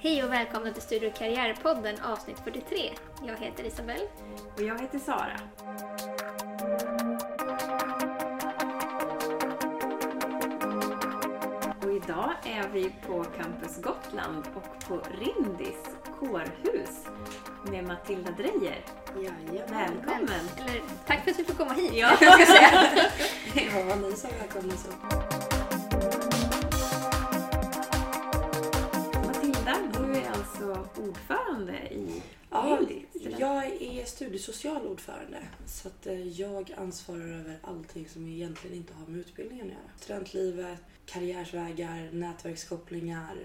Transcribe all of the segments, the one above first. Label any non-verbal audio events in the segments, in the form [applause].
Hej och välkomna till Studio Karriärpodden avsnitt 43. Jag heter Isabelle. Och jag heter Sara. Och idag är vi på Campus Gotland och på Rindis kårhus med Matilda Drejer. Jajamän. Välkommen! Eller, tack för att vi får komma hit. Ja. jag ska säga. [laughs] Ja, ni som välkomna så. Matilda, du är alltså ordförande i Ja, jag är studiesocial ordförande så att eh, jag ansvarar över allting som egentligen inte har med utbildningen att göra. Studentlivet, karriärsvägar, nätverkskopplingar,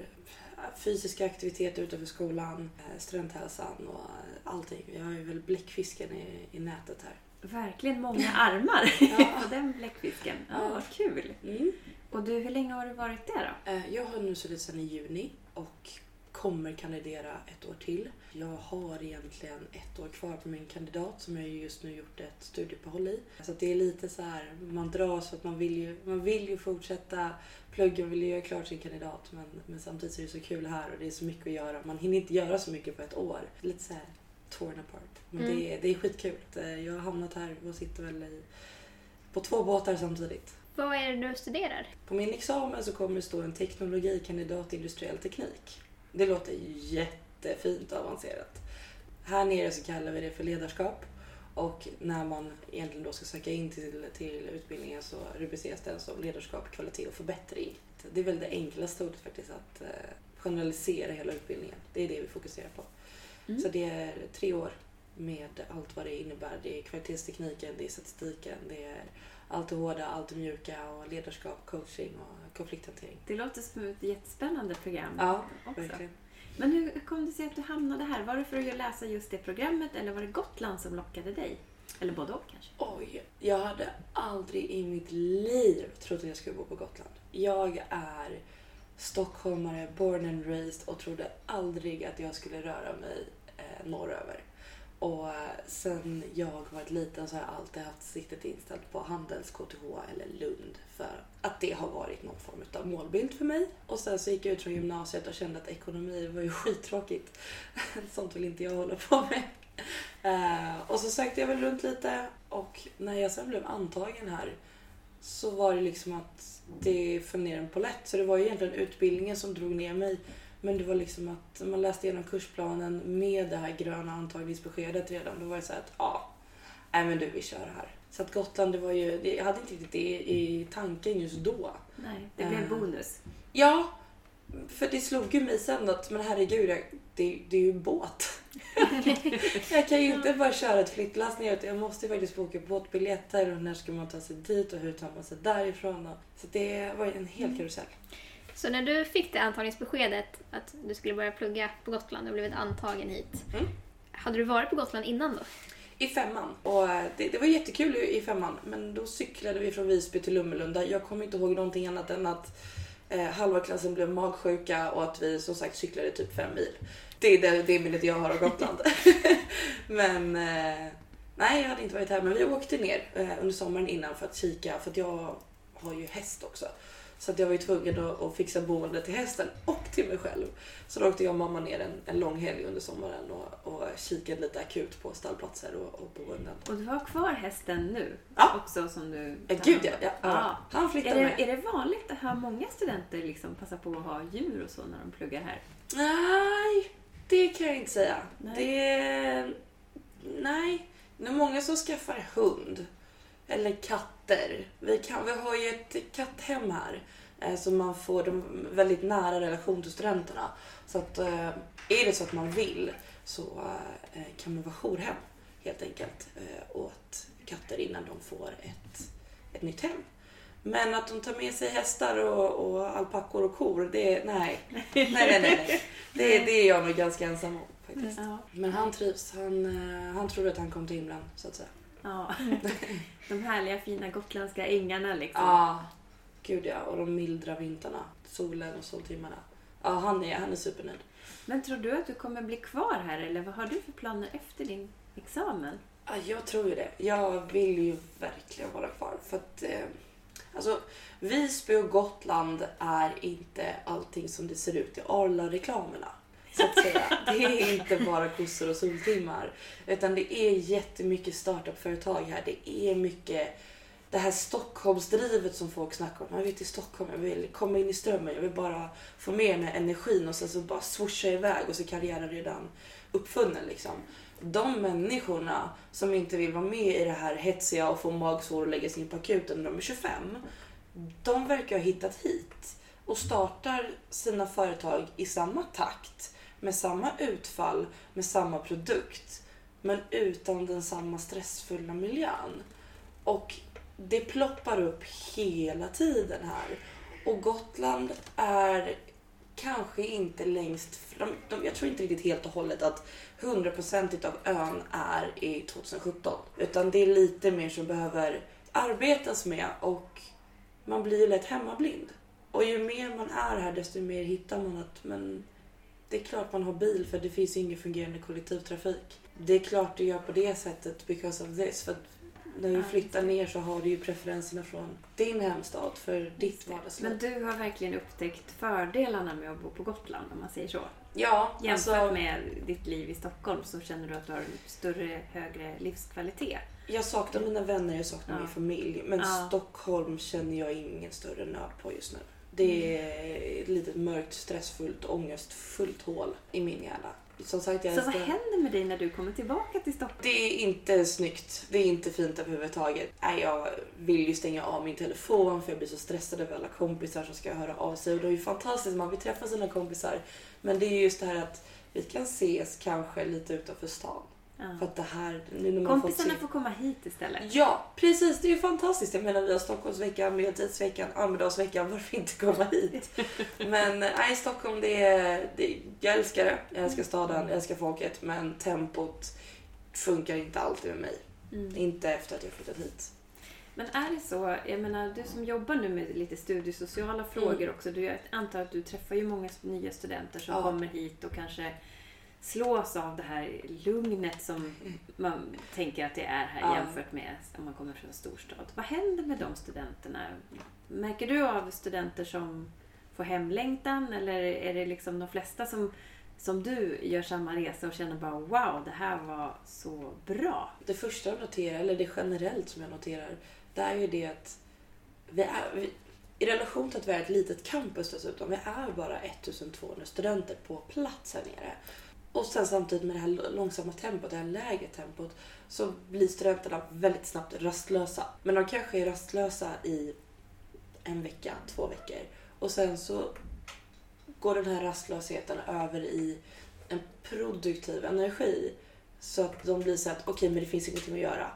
fysiska aktiviteter utanför skolan, eh, studenthälsan och eh, allting. Jag är väl bläckfisken i, i nätet här. Verkligen många [laughs] armar Ja. [laughs] på den bläckfisken. Ja, Ja. vad kul! Mm. Och du, hur länge har du varit där då? Eh, Jag har nu suttit sedan i juni och kommer kandidera ett år till. Jag har egentligen ett år kvar på min kandidat som jag just nu gjort ett studieuppehåll i. Så det är lite så här, man dras för att man vill ju, man vill ju fortsätta plugga, vill ju göra klart sin kandidat men, men samtidigt så är det så kul här och det är så mycket att göra. Man hinner inte göra så mycket på ett år. Lite så här torn apart. Men Mm. det, är- det är skitkul. Eh, Jag har hamnat här och sitter väl i, på två båtar samtidigt. Vad är det du studerar? På min examen så kommer det stå en teknologikandidat i industriell teknik. Det låter jättefint och avancerat. Här nere så kallar vi det för ledarskap. Och när man egentligen då ska söka in till, till utbildningen så rubriceras den som ledarskap, kvalitet och förbättring. Det är väl det enklaste ordet faktiskt att eh, generalisera hela utbildningen. Det är det vi fokuserar på. Mm. Så det är tre år med allt vad det innebär. Det är kvalitetstekniken, det är statistiken, det är allt det hårda, allt det mjuka och ledarskap, coaching och konflikthantering. Det låter som ett jättespännande program Ja, också. verkligen. Men hur kom det sig att du hamnade här? Var det för att läsa just det programmet eller var det Gotland som lockade dig? Eller både och kanske? Oj, jag hade aldrig i mitt liv trott att jag skulle bo på Gotland. Jag är stockholmare, born and raised och trodde aldrig att jag skulle röra mig eh, norröver. Och sen jag varit liten så har jag alltid haft siktet inställt på Handels, KTH eller Lund för att det har varit någon form av målbild för mig. Och sen så gick jag ut från gymnasiet och kände att ekonomi var ju [laughs] skittråkigt. Sånt vill inte jag hålla på med. Eh, och så sökte jag väl runt lite och när jag sen blev antagen här så var det liksom att det föll ner en lätt. Så det var ju egentligen utbildningen som drog ner mig. Men det var liksom att man läste igenom kursplanen med det här gröna antagningsbeskedet redan. Då var det så att ja, nej men du vi kör här. Så att Gotland, det var ju, jag hade inte riktigt det i tanken just då. Nej, det blev Eh. bonus. Ja, för det slog ju mig sen att men herregud, jag, det, det är ju en båt. [laughs] jag kan ju inte bara köra ett flyttlass ner utan jag måste ju faktiskt boka båtbiljetter och när ska man ta sig dit och hur tar man sig därifrån. Och, så det var ju en hel karusell. Så när du fick det antagningsbeskedet att du skulle börja plugga på Gotland och blivit antagen hit. Mm. Hade du varit på Gotland innan då? I femman. Och eh, det, det var jättekul i i femman men då cyklade vi från Visby till Lummelunda. Jag kommer inte ihåg någonting annat än att eh, halva klassen blev magsjuka och att vi som sagt cyklade typ fem mil. Det är det, det minnet jag har av Gotland. [laughs] men eh, nej, jag hade inte varit här. Men vi åkte ner eh, under sommaren innan för att kika för att jag har ju häst också. Så att jag var ju tvungen att, att fixa boende till hästen och till mig själv. Så då åkte jag och mamma ner en, en lång helg under sommaren och, och kikade lite akut på stallplatser och, och boenden. Och du har kvar hästen nu Ja. också som du Ja, gud ja. ja, ja. Han Är flyttade det, med. är det vanligt att ha många studenter liksom passar på att ha djur och så när de pluggar här? Nej, det kan jag inte säga. Nej. Det... Nej. Det är många som skaffar hund. Eller katter. Vi, kan, vi har ju ett katthem här. eh, Så man får en väldigt nära relation till studenterna. Så att eh, är det så att man vill så eh, kan man vara jourhem helt enkelt eh, åt katter innan de får ett, ett nytt hem. Men att de tar med sig hästar och, och alpackor och kor, det nej. Nej, nej, nej. nej. Det, det är jag nog ganska ensam om faktiskt. Ja. Men han trivs. Han, han tror att han kom till himlen så att säga. Ja. [laughs] De härliga fina gotländska ängarna liksom. Ja, gud ja. Och de mildra vintrarna. Solen och soltimmarna. Ja, han är, han är supernöjd. Men tror du att du kommer bli kvar här eller vad har du för planer efter din examen? Ja, jag tror ju det. Jag vill ju verkligen vara kvar. För att, eh, Alltså, Visby och Gotland är inte allting som det ser ut i Arla-reklamerna. Så att säga. Det är inte bara kossor och soltimmar. Utan det är jättemycket startup-företag här. Det är mycket det här Stockholmsdrivet som folk snackar om. Man vill till Stockholm, jag vill komma in i strömmen. Jag vill bara få med den här energin och sen så bara swoosha iväg och så är karriären redan uppfunnen liksom. De människorna som inte vill vara med i det här hetsiga och få magsår och lägga sig in på akuten när de är 25. De verkar ha hittat hit och startar sina företag i samma takt med samma utfall, med samma produkt men utan den samma stressfulla miljön. Och det ploppar upp hela tiden här. Och Gotland är kanske inte längst fram. De, jag tror inte riktigt helt och hållet att 100% av ön är i 2017. Utan det är lite mer som behöver arbetas med och man blir ju lätt hemmablind. Och ju mer man är här desto mer hittar man att men det är klart man har bil för det finns ingen fungerande kollektivtrafik. Det är klart det gör på det sättet because of this. För när vi flyttar ner så har du ju preferenserna från din hemstad för ditt vardagsliv. Men du har verkligen upptäckt fördelarna med att bo på Gotland om man säger så. Ja, Jämfört alltså, med ditt liv i Stockholm så känner du att du har en större, högre livskvalitet. jag saknar mina vänner, jag saknar Ja. min familj. Men Ja. Stockholm känner jag ingen större nöd på just nu. Det är ett litet mörkt, stressfullt, ångestfullt hål i min hjärna. Som sagt, jag Så vad händer med dig när du kommer tillbaka till Stockholm? Det är inte snyggt. Det är inte fint överhuvudtaget. Nej, jag vill ju stänga av min telefon för jag blir så stressad över alla kompisar som ska höra av sig. Och det är ju fantastiskt, man vill träffa sina kompisar. Men det är just det här att vi kan ses kanske lite utanför stan. För Ja. att det här, nu när man Kompisarna fått se... får komma hit istället. Ja, precis. Det är ju fantastiskt. Jag menar, vi har Stockholmsveckan, Medeltidsveckan, Almedalsveckan. Varför inte komma hit? [laughs] Men nej, Stockholm, det är, det, jag älskar det. Jag älskar staden, jag älskar folket. Men tempot funkar inte alltid med mig. Mm. Inte efter att jag flyttat hit. Men är det så, jag menar du som jobbar nu med lite studiesociala frågor Mm. också. Du, jag antar att du träffar ju många nya studenter som Ja. kommer hit och kanske slås av det här lugnet som man tänker att det är här Ja. jämfört med om man kommer från en storstad. Vad händer med de studenterna? Märker du av studenter som får hemlängtan eller är det liksom de flesta som, som du gör samma resa och känner bara wow, det här var så bra? Det första jag noterar, eller det generellt som jag noterar, det är ju det att vi är, vi, i relation till att vi är ett litet campus dessutom, vi är bara 1200 studenter på plats här nere. Och sen samtidigt med det här långsamma tempot, det här lägre tempot, så blir studenterna väldigt snabbt rastlösa. Men de kanske är rastlösa i en vecka, två veckor. Och sen så går den här rastlösheten över i en produktiv energi. Så att de blir så att okej, men det finns ingenting att göra.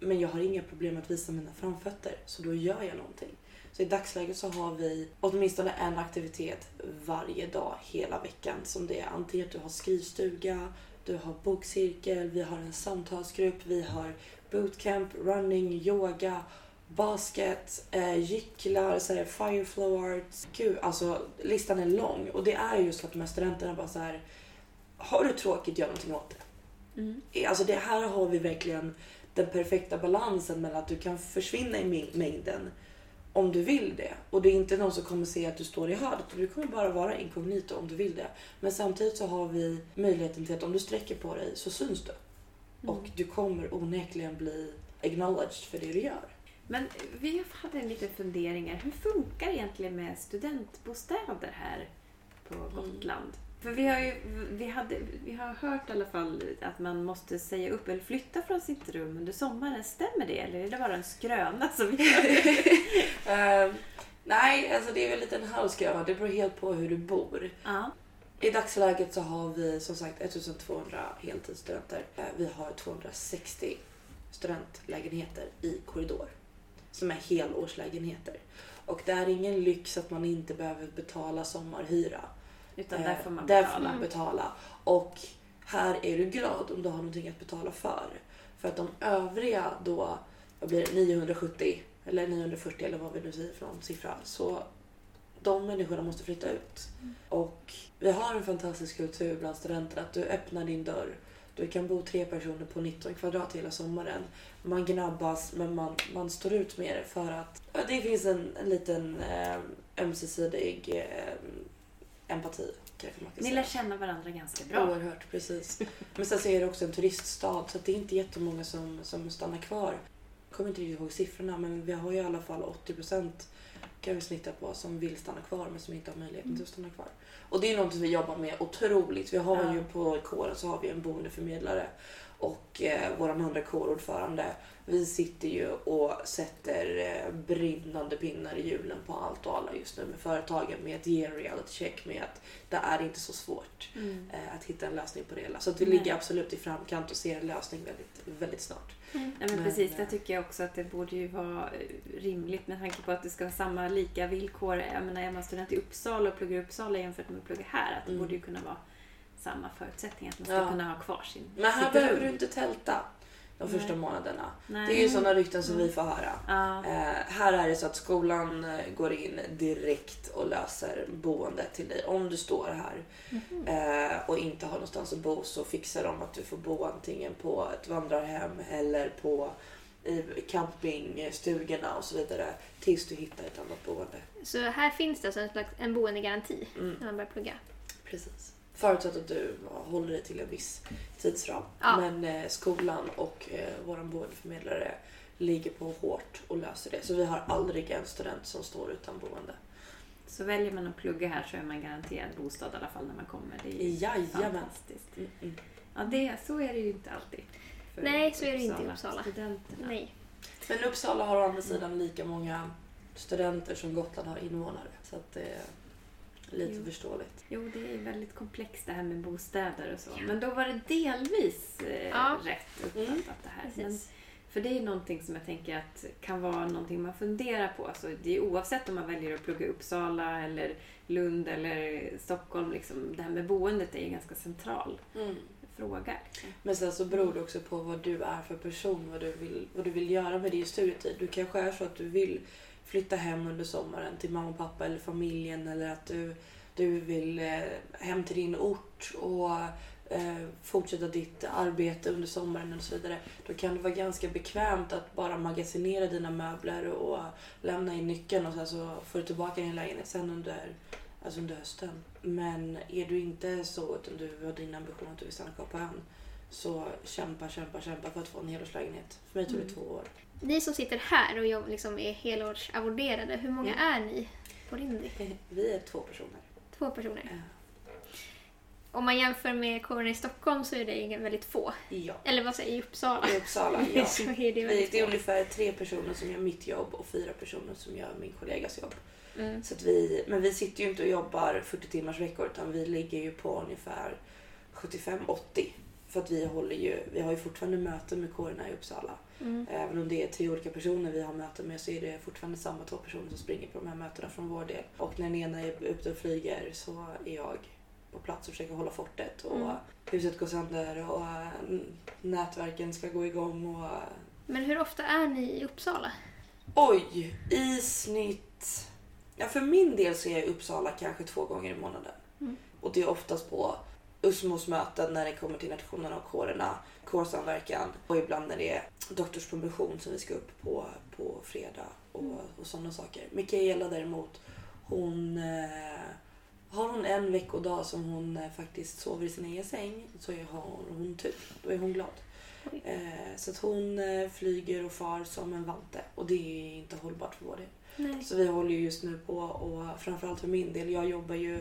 Men jag har inga problem att visa mina framfötter, så då gör jag någonting. Så i dagsläget så har vi åtminstone en aktivitet varje dag hela veckan. Som det är antingen du har skrivstuga, du har bokcirkel, vi har en samtalsgrupp, vi har bootcamp, running, yoga, basket, eh, gycklar, så här, fireflow arts. Gud, alltså listan är lång. Och det är just för att de här studenterna bara så här. Har du tråkigt, gör någonting åt det. Mm. Alltså det här har vi verkligen den perfekta balansen mellan att du kan försvinna i mäng- mängden om du vill det. Och det är inte någon som kommer se att du står i hörnet. Du kommer bara vara inkognito om du vill det. Men samtidigt så har vi möjligheten till att om du sträcker på dig så syns du. Och du kommer onekligen bli acknowledged för det du gör. Men vi hade en liten fundering här. Hur funkar det egentligen med studentbostäder här på Gotland? För vi har ju vi hade, vi har hört i alla fall att man måste säga upp eller flytta från sitt rum under sommaren. Stämmer det eller är det bara en skröna som vi [laughs] Ehm, nej, alltså det är väl lite en halvskröna. Det beror helt på hur du bor. Ja. I dagsläget så har vi som sagt 1200 heltidsstudenter. Eh, Vi har 260 studentlägenheter i korridor. Som är helårslägenheter. Och det är ingen lyx att man inte behöver betala sommarhyra. Utan Eh, där får man betala. får man betala. Och här är du glad om du har någonting att betala för. För att de övriga då, vad blir det, 970 eller 940 eller vad vi nu säger för någon siffra. Så de människorna måste flytta ut. Och vi har en fantastisk kultur bland studenterna att du öppnar din dörr Du kan bo tre personer på 19 kvadrat hela sommaren. Man gnabbas men man, man står ut med det för att ja, det finns en, en liten eh, ömsesidig eh, empati. kan Ni säga. lär känna varandra ganska bra. Oerhört, precis. Men sen så är det också en turiststad så det är inte jättemånga som, som stannar kvar. Jag kommer inte riktigt ihåg siffrorna men vi har ju i alla fall 80 kan vi snitta på som vill stanna kvar men som inte har möjligheten till att stanna kvar. Och det är något vi jobbar med otroligt. Vi har Ja. ju på kåren så har vi en boendeförmedlare och eh, vår andra kårordförande. Vi sitter ju och sätter eh, brinnande pinnar i hjulen på allt och alla just nu med företagen med att ge en reality check med att det är inte så svårt Mm. eh, att hitta en lösning på det hela. Så att vi Nej. ligger absolut i framkant och ser en lösning väldigt, väldigt snart. Nej, men Men, precis, eh, det tycker jag också att det borde ju vara eh, rimligt med tanke på att det ska vara samma lika villkor. Jag menar, är man student i Uppsala och pluggar i Uppsala jämfört med att plugga här, att det Mm. borde ju kunna vara samma förutsättningar. Att man ska Ja. kunna ha kvar sin Men här behöver du inte tälta de Nej. första månaderna. Nej. Det är ju sådana rykten som Mm. vi får höra. Ja. Eh, här är det så att skolan eh, går in direkt och löser boende till dig. Om du står här Mhm. eh, och inte har någonstans att bo så fixar de att du får bo antingen på ett vandrarhem eller på i campingstugorna och så vidare tills du hittar ett annat boende. Så här finns det alltså en, slags, en boendegaranti Mm. när man börjar plugga. Precis. Förutsatt att du håller dig till en viss tidsram. Ja. Men eh, skolan och eh, vår boendeförmedlare ligger på hårt och löser det. Så vi har aldrig en student som står utan boende. Så väljer man att plugga här så är man garanterad bostad i alla fall när man kommer. Det är ju Jajamän. fantastiskt. Mm, mm. Ja, det, så är det ju inte alltid. Nej, så är det inte i Uppsala. Studenterna. Nej. Men Uppsala har å andra sidan lika många studenter som Gotland har invånare. Så att det är lite Jo. förståeligt. Jo, det är väldigt komplext det här med bostäder och så. Men då var det delvis eh, Ja. rätt uppfattat Mm. det här. Men, för det är någonting som jag tänker att kan vara någonting man funderar på. Alltså, det är oavsett om man väljer att plugga i Uppsala eller Lund eller Stockholm. Liksom, det här med boendet är ju en ganska central fråga. Liksom. Men sen så beror det också på vad du är för person, vad du vill, vad du vill göra med din studietid. Du kanske är så att du vill flytta hem under sommaren till mamma och pappa eller familjen eller att du, du vill eh, hem till din ort och eh, fortsätta ditt arbete under sommaren och så vidare. Då kan det vara ganska bekvämt att bara magasinera dina möbler och lämna in nyckeln och sen så får du tillbaka din lägenhet sen under, alltså under hösten. Men är du inte så utan du har din ambition att du vill stanna kvar på ön så kämpa, kämpa, kämpa för att få en helårslägenhet. För mig tog det Mm. två år. Ni som sitter här och jobb, liksom är helårsarvoderade, hur många Mm. är ni på Rindy? [laughs] Vi är två personer. Två personer. Ja. Om man jämför med kåren i Stockholm så är det väldigt få. Ja. Eller vad säger jag, i Uppsala? I Uppsala, [laughs] ja. så är det väldigt det är ungefär tre personer som gör mitt jobb och fyra personer som gör min kollegas jobb. Mm. Så att vi, men vi sitter ju inte och jobbar 40 timmars veckor utan vi ligger ju på ungefär 75-80. För att vi, håller ju, vi har ju fortfarande möten med kårerna i Uppsala. Mm. Även om det är tre olika personer vi har möten med så är det fortfarande samma två personer som springer på de här mötena från vår del. Och när den ena är ute och flyger så är jag på plats och försöker hålla fortet. Och Mm. huset går sönder och äh, nätverken ska gå igång. Och, Men hur ofta är ni i Uppsala? oj, i snitt... Ja, för min del så är jag i Uppsala kanske två gånger i månaden. Mm. Och det är oftast på USMOs möten när det kommer till nationerna och kårerna, kårsamverkan och ibland när det är doktorspromotion som vi ska upp på, på fredag och, och sådana saker. Mikaela däremot, hon eh, har hon en veckodag som hon eh, faktiskt sover i sin egen säng så har hon, hon tur. Då är hon glad. Eh, så att hon eh, flyger och far som en vante och det är inte hållbart för vår del. Nej. Så vi håller ju just nu på och framförallt för min del, jag jobbar ju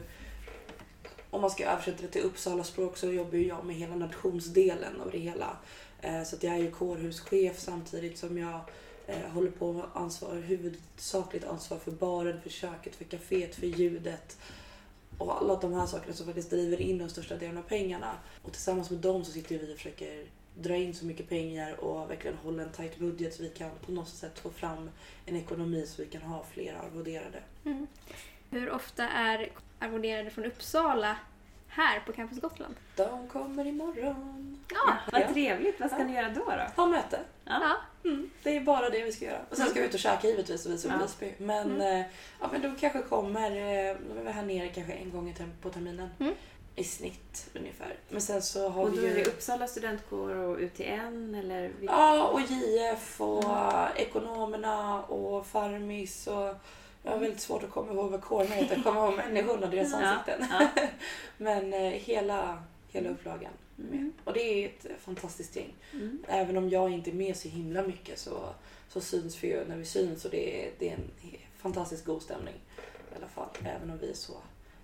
om man ska översätta det till Uppsala språk så jobbar ju jag med hela nationsdelen av det hela. Eh, så att jag är ju kårhuschef samtidigt som jag eh, håller på med ansvar, huvudsakligt ansvar för baren, för köket, för kaféet, för ljudet och alla de här sakerna som faktiskt driver in de största delen av pengarna. Och tillsammans med dem så sitter vi och försöker dra in så mycket pengar och verkligen hålla en tight budget så vi kan på något sätt få fram en ekonomi så vi kan ha fler arvoderade. Mm. Hur ofta är arvoderade från Uppsala här på Campus Gotland? De kommer imorgon. Ja. Vad Ja. trevligt. Vad ska Ja. ni göra då? då? Ha möte. ja. Mm, det är bara det vi ska göra. Och sen ska vi ut och käka givetvis och visa upp Ja. Visby. Men, Mm. eh, ja, men de kanske kommer, eh, de är här nere kanske en gång på terminen. Mm. i snitt ungefär. Men sen så har Och då vi är ju... det Uppsala studentkår och UTN eller? Ja, och JF och ekonomerna och Farmis och jag har väldigt svårt att komma ihåg vad kårerna heter. Jag kommer ihåg människorna och deras Ja, ansikten. ja. [laughs] Men eh, hela, hela upplagan. Mm. Och det är ett fantastiskt gäng. Mm. Även om jag inte är med så himla mycket så, så syns vi ju när vi syns och det är, det är en fantastiskt god stämning. I alla fall, även om vi är så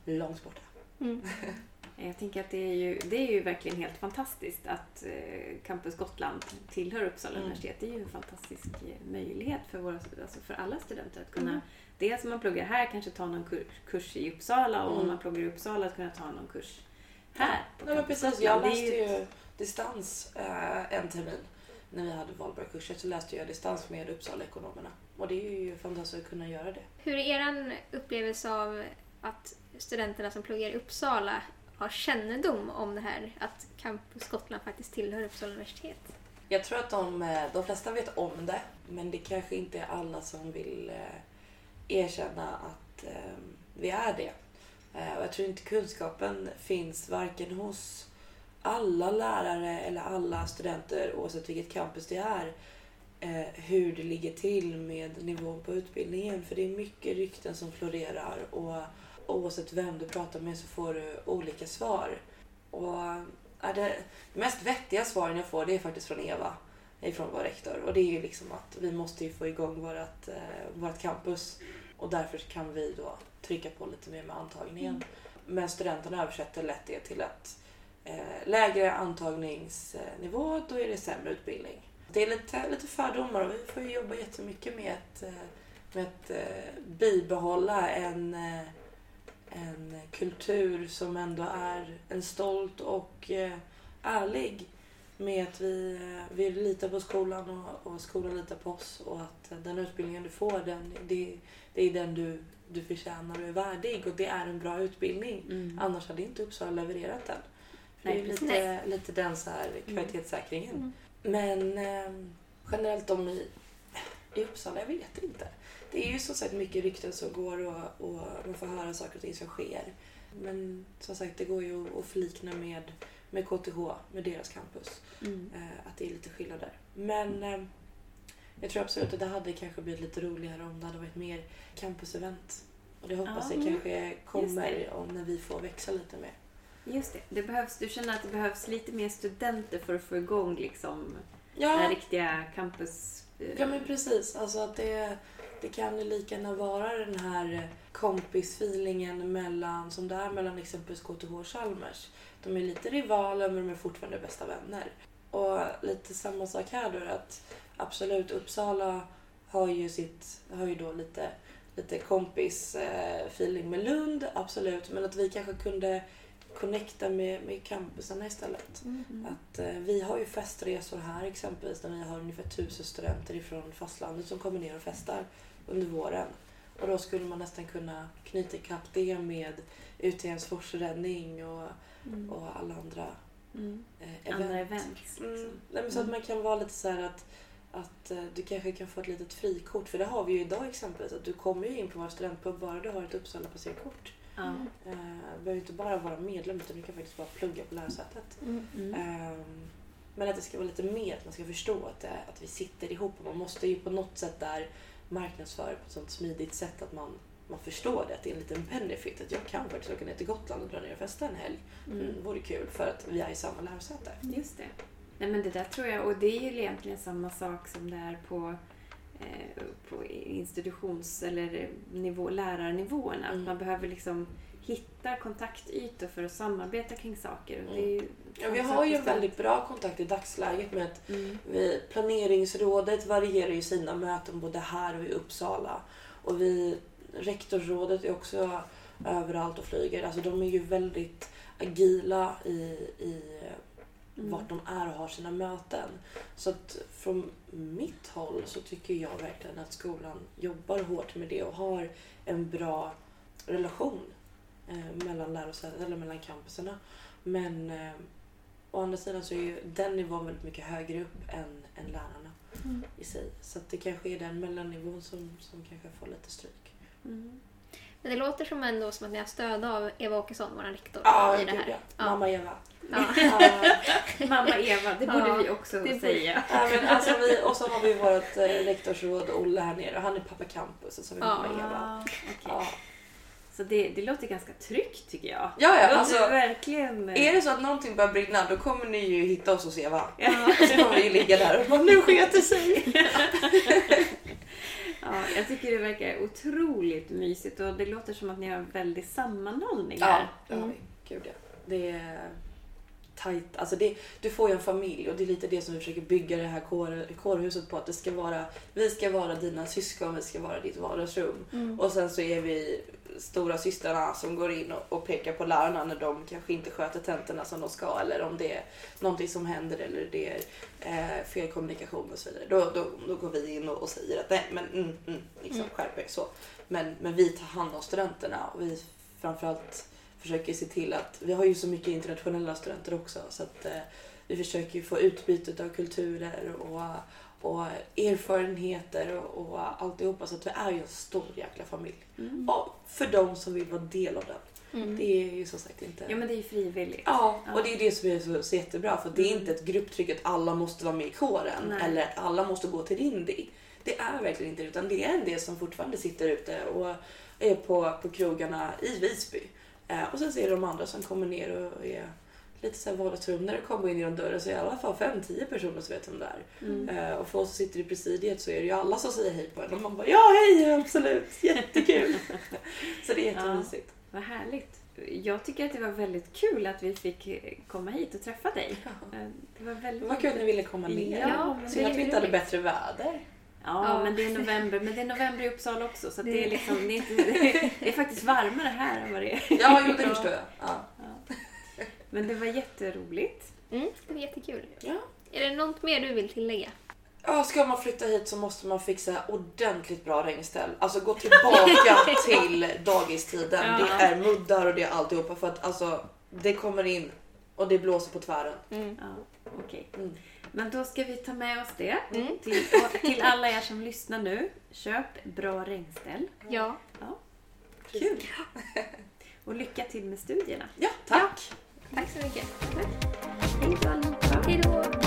långt borta. Mm. [laughs] Jag tänker att det är ju, det är ju verkligen helt fantastiskt att eh, Campus Gotland tillhör Uppsala Mm. universitet. Det är ju en fantastisk eh, möjlighet för, våra, alltså för alla studenter att kunna Mm. Dels om man pluggar här kanske ta någon kur- kurs i Uppsala och om Mm. man pluggar i Uppsala att kunna ta någon kurs här. Nej, men precis, jag läste ju- ju distans eh, en termin. När vi hade valborgskurser så läste jag distans med Uppsala-ekonomerna. Och det är ju fantastiskt att kunna göra det. Hur är er upplevelse av att studenterna som pluggar i Uppsala har kännedom om det här att Campus Gotland faktiskt tillhör Uppsala universitet? Jag tror att de, eh, de flesta vet om det, men det kanske inte är alla som vill eh, erkänna att eh, vi är det. Och jag tror inte kunskapen finns varken hos alla lärare eller alla studenter oavsett vilket campus det är hur det ligger till med nivån på utbildningen. För det är mycket rykten som florerar och oavsett vem du pratar med så får du olika svar. Och är det, det mest vettiga svaren jag får det är faktiskt från Eva, ifrån vår rektor. Och det är ju liksom att vi måste ju få igång vårt, eh, vårt campus och därför kan vi då trycka på lite mer med antagningen. Men studenterna översätter lätt det till att eh, lägre antagningsnivå, då är det sämre utbildning. Det är lite, lite fördomar och vi får ju jobba jättemycket med att, eh, med att eh, bibehålla en, eh, en kultur som ändå är en stolt och eh, ärlig med att vi, eh, vi litar på skolan och, och skolan litar på oss och att den utbildningen du får, den, det, det är den du, du förtjänar och är värdig och det är en bra utbildning. Mm. Annars hade inte Uppsala levererat den. För Nej, det är lite, lite den så här kvalitetssäkringen. Mm. Men eh, generellt om i, Uppsala, jag vet inte. Det är ju som sagt mycket rykten som går och, och man får höra saker och ting som sker. Men som sagt, det går ju att- förlikna med, med KTH, med deras campus. Mm. Eh, att det är lite skillnader. Men eh, jag tror absolut att det hade kanske blivit lite roligare om det hade varit mer campusevent. Och det hoppas Ja, jag kanske kommer om när vi får växa lite mer. Just det. det behövs, du känner att det behövs lite mer studenter för att få igång liksom, den Ja, riktiga campus... Ja men precis. Alltså att det, det kan ju lika gärna vara den här kompisfeelingen mellan, som det är mellan exempelvis KTH och Chalmers. De är lite rivaler men de är fortfarande bästa vänner. Och lite samma sak här då att absolut Uppsala har ju sitt, har ju då lite, lite kompis-feeling eh, med Lund, absolut. Men att vi kanske kunde connecta med, med campusarna istället. Mm. Att, eh, vi har ju festresor här exempelvis där vi har ungefär tusen studenter ifrån fastlandet som kommer ner och festar under våren. Och då skulle man nästan kunna knyta ikapp det med UTNs forsränning och, Mm. och alla andra Mm. eh, Andra event. Mm. Liksom. Nej, men så att Mm. man kan vara lite så här att, att eh, du kanske kan få ett litet frikort. För det har vi ju idag exempelvis. Att du kommer ju in på vår studentpub bara du har ett Uppsala passerkort. Eh, Du behöver inte bara vara medlem utan du kan faktiskt bara plugga på lärosätet. Mm. Mm. Ehm, Men att det ska vara lite mer, att man ska förstå att, det, att vi sitter ihop och man måste ju på något sätt där marknadsföra på ett sånt smidigt sätt att man, man förstår det, att det är en liten benefit. Att jag kan faktiskt åka ner till Gotland och dra ner och festa en helg. Mm. Mm. Vore kul för att vi är i samma lärosäte. Just det. Nej men det där tror jag, och det är ju egentligen samma sak som det är på, eh, på institutions eller nivå, lärarnivåerna. Mm. Att man behöver liksom hitta kontaktytor för att samarbeta kring saker. Ju Ja, vi har ju en väldigt bra kontakt i dagsläget med att Mm. vi, planeringsrådet varierar ju sina möten både här och i Uppsala. Och vi, rektorsrådet är också överallt och flyger. Alltså de är ju väldigt agila i, i Mm. vart de är och har sina möten. Så att från mitt håll så tycker jag verkligen att skolan jobbar hårt med det och har en bra relation eh, mellan lärosäten eller mellan campusarna. Men eh, å andra sidan så är ju den nivån väldigt mycket högre upp än, än lärarna Mm. i sig. Så att det kanske är den mellannivån som, som kanske får lite stryk. Mm. Men det låter som ändå som att ni har stöd av Eva Åkesson, vår rektor, Ja, i det här. ja. Ja. Mamma Eva. Ja. [laughs] Mamma Eva, det borde Ja, vi också det säga. Ja, men alltså vi, och så har vi vårt eh, rektorsråd Olle här nere och han är pappa campus och så har vi mamma Eva. Ah, okej. Ja. Så det, det låter ganska tryggt tycker jag. Ja, ja, alltså, verkligen... är det så att någonting börjar brinna då kommer ni ju hitta oss hos Eva. Ja. Så kommer vi ligga där och bara nu sket det sig. [laughs] Ja, jag tycker det verkar otroligt mysigt och det låter som att ni har en väldig sammanhållning Ja, här. det har vi. Gud ja. Det är tajt. Alltså det, du får ju en familj och det är lite det som vi försöker bygga det här kår, kårhuset på. Att det ska vara, vi ska vara dina syskon, vi ska vara ditt vardagsrum. Mm. Och sen så är vi stora systrarna som går in och, och pekar på lärarna när de kanske inte sköter tentorna som de ska eller om det är någonting som händer eller det är eh, fel kommunikation och så vidare. Då, då, då går vi in och, och säger att nej men mm, mm, liksom, Mm. skärp er så. Men, men vi tar hand om studenterna och vi framförallt försöker se till att vi har ju så mycket internationella studenter också så att eh, vi försöker få utbyte av kulturer och, och erfarenheter och, och alltihopa så att vi är ju en stor jäkla familj. Mm. Och för de som vill vara del av den. Mm. Det är ju som sagt inte... Ja, men det är ju frivilligt. Ja, och det är det som är så, så jättebra för det är Mm. inte ett grupptryck att alla måste vara med i kåren Nej. eller att alla måste gå till Indie. Det är verkligen inte det, utan det är en del som fortfarande sitter ute och är på, på krogarna i Visby. Eh, och sen så är det de andra som kommer ner och är lite så här vardagsrum. När du kommer in genom dörren så är det i alla fall 5-10 personer som vet vem det är. Mm. Eh, och för oss som sitter i presidiet så är det ju alla som säger hej på en och man bara ja hej absolut jättekul. [laughs] så det är jättemysigt. Vad härligt. Jag tycker att det var väldigt kul att vi fick komma hit och träffa dig. Ja. Eh, Det var väldigt Vad kul att ni ville komma ner. Ja, Synd att vi inte hade bättre väder. Ja, Ja. men det är november. Men det är november i Uppsala också så att det, är Det- liksom, det, är [laughs] det är faktiskt varmare här än vad det är. Ja, jo, det förstår jag. Ja. Ja. Men det var jätteroligt. Mm, det var jättekul. Ja. Är det något mer du vill tillägga? Ja, ska man flytta hit så måste man fixa ordentligt bra regnställ. Alltså gå tillbaka [laughs] till dagistiden. Ja. Det är muddar och det är alltihopa för att alltså det kommer in och det blåser på tvären. Mm. Ja, Okej. Okay. Mm. Men då ska vi ta med oss det mm. till, till, alla er som lyssnar nu. Köp bra regnställ. Ja. ja. Kul! [laughs] Och lycka till med studierna. Ja, tack! Ja. Tack så mycket. Hej då allihopa. Hej då.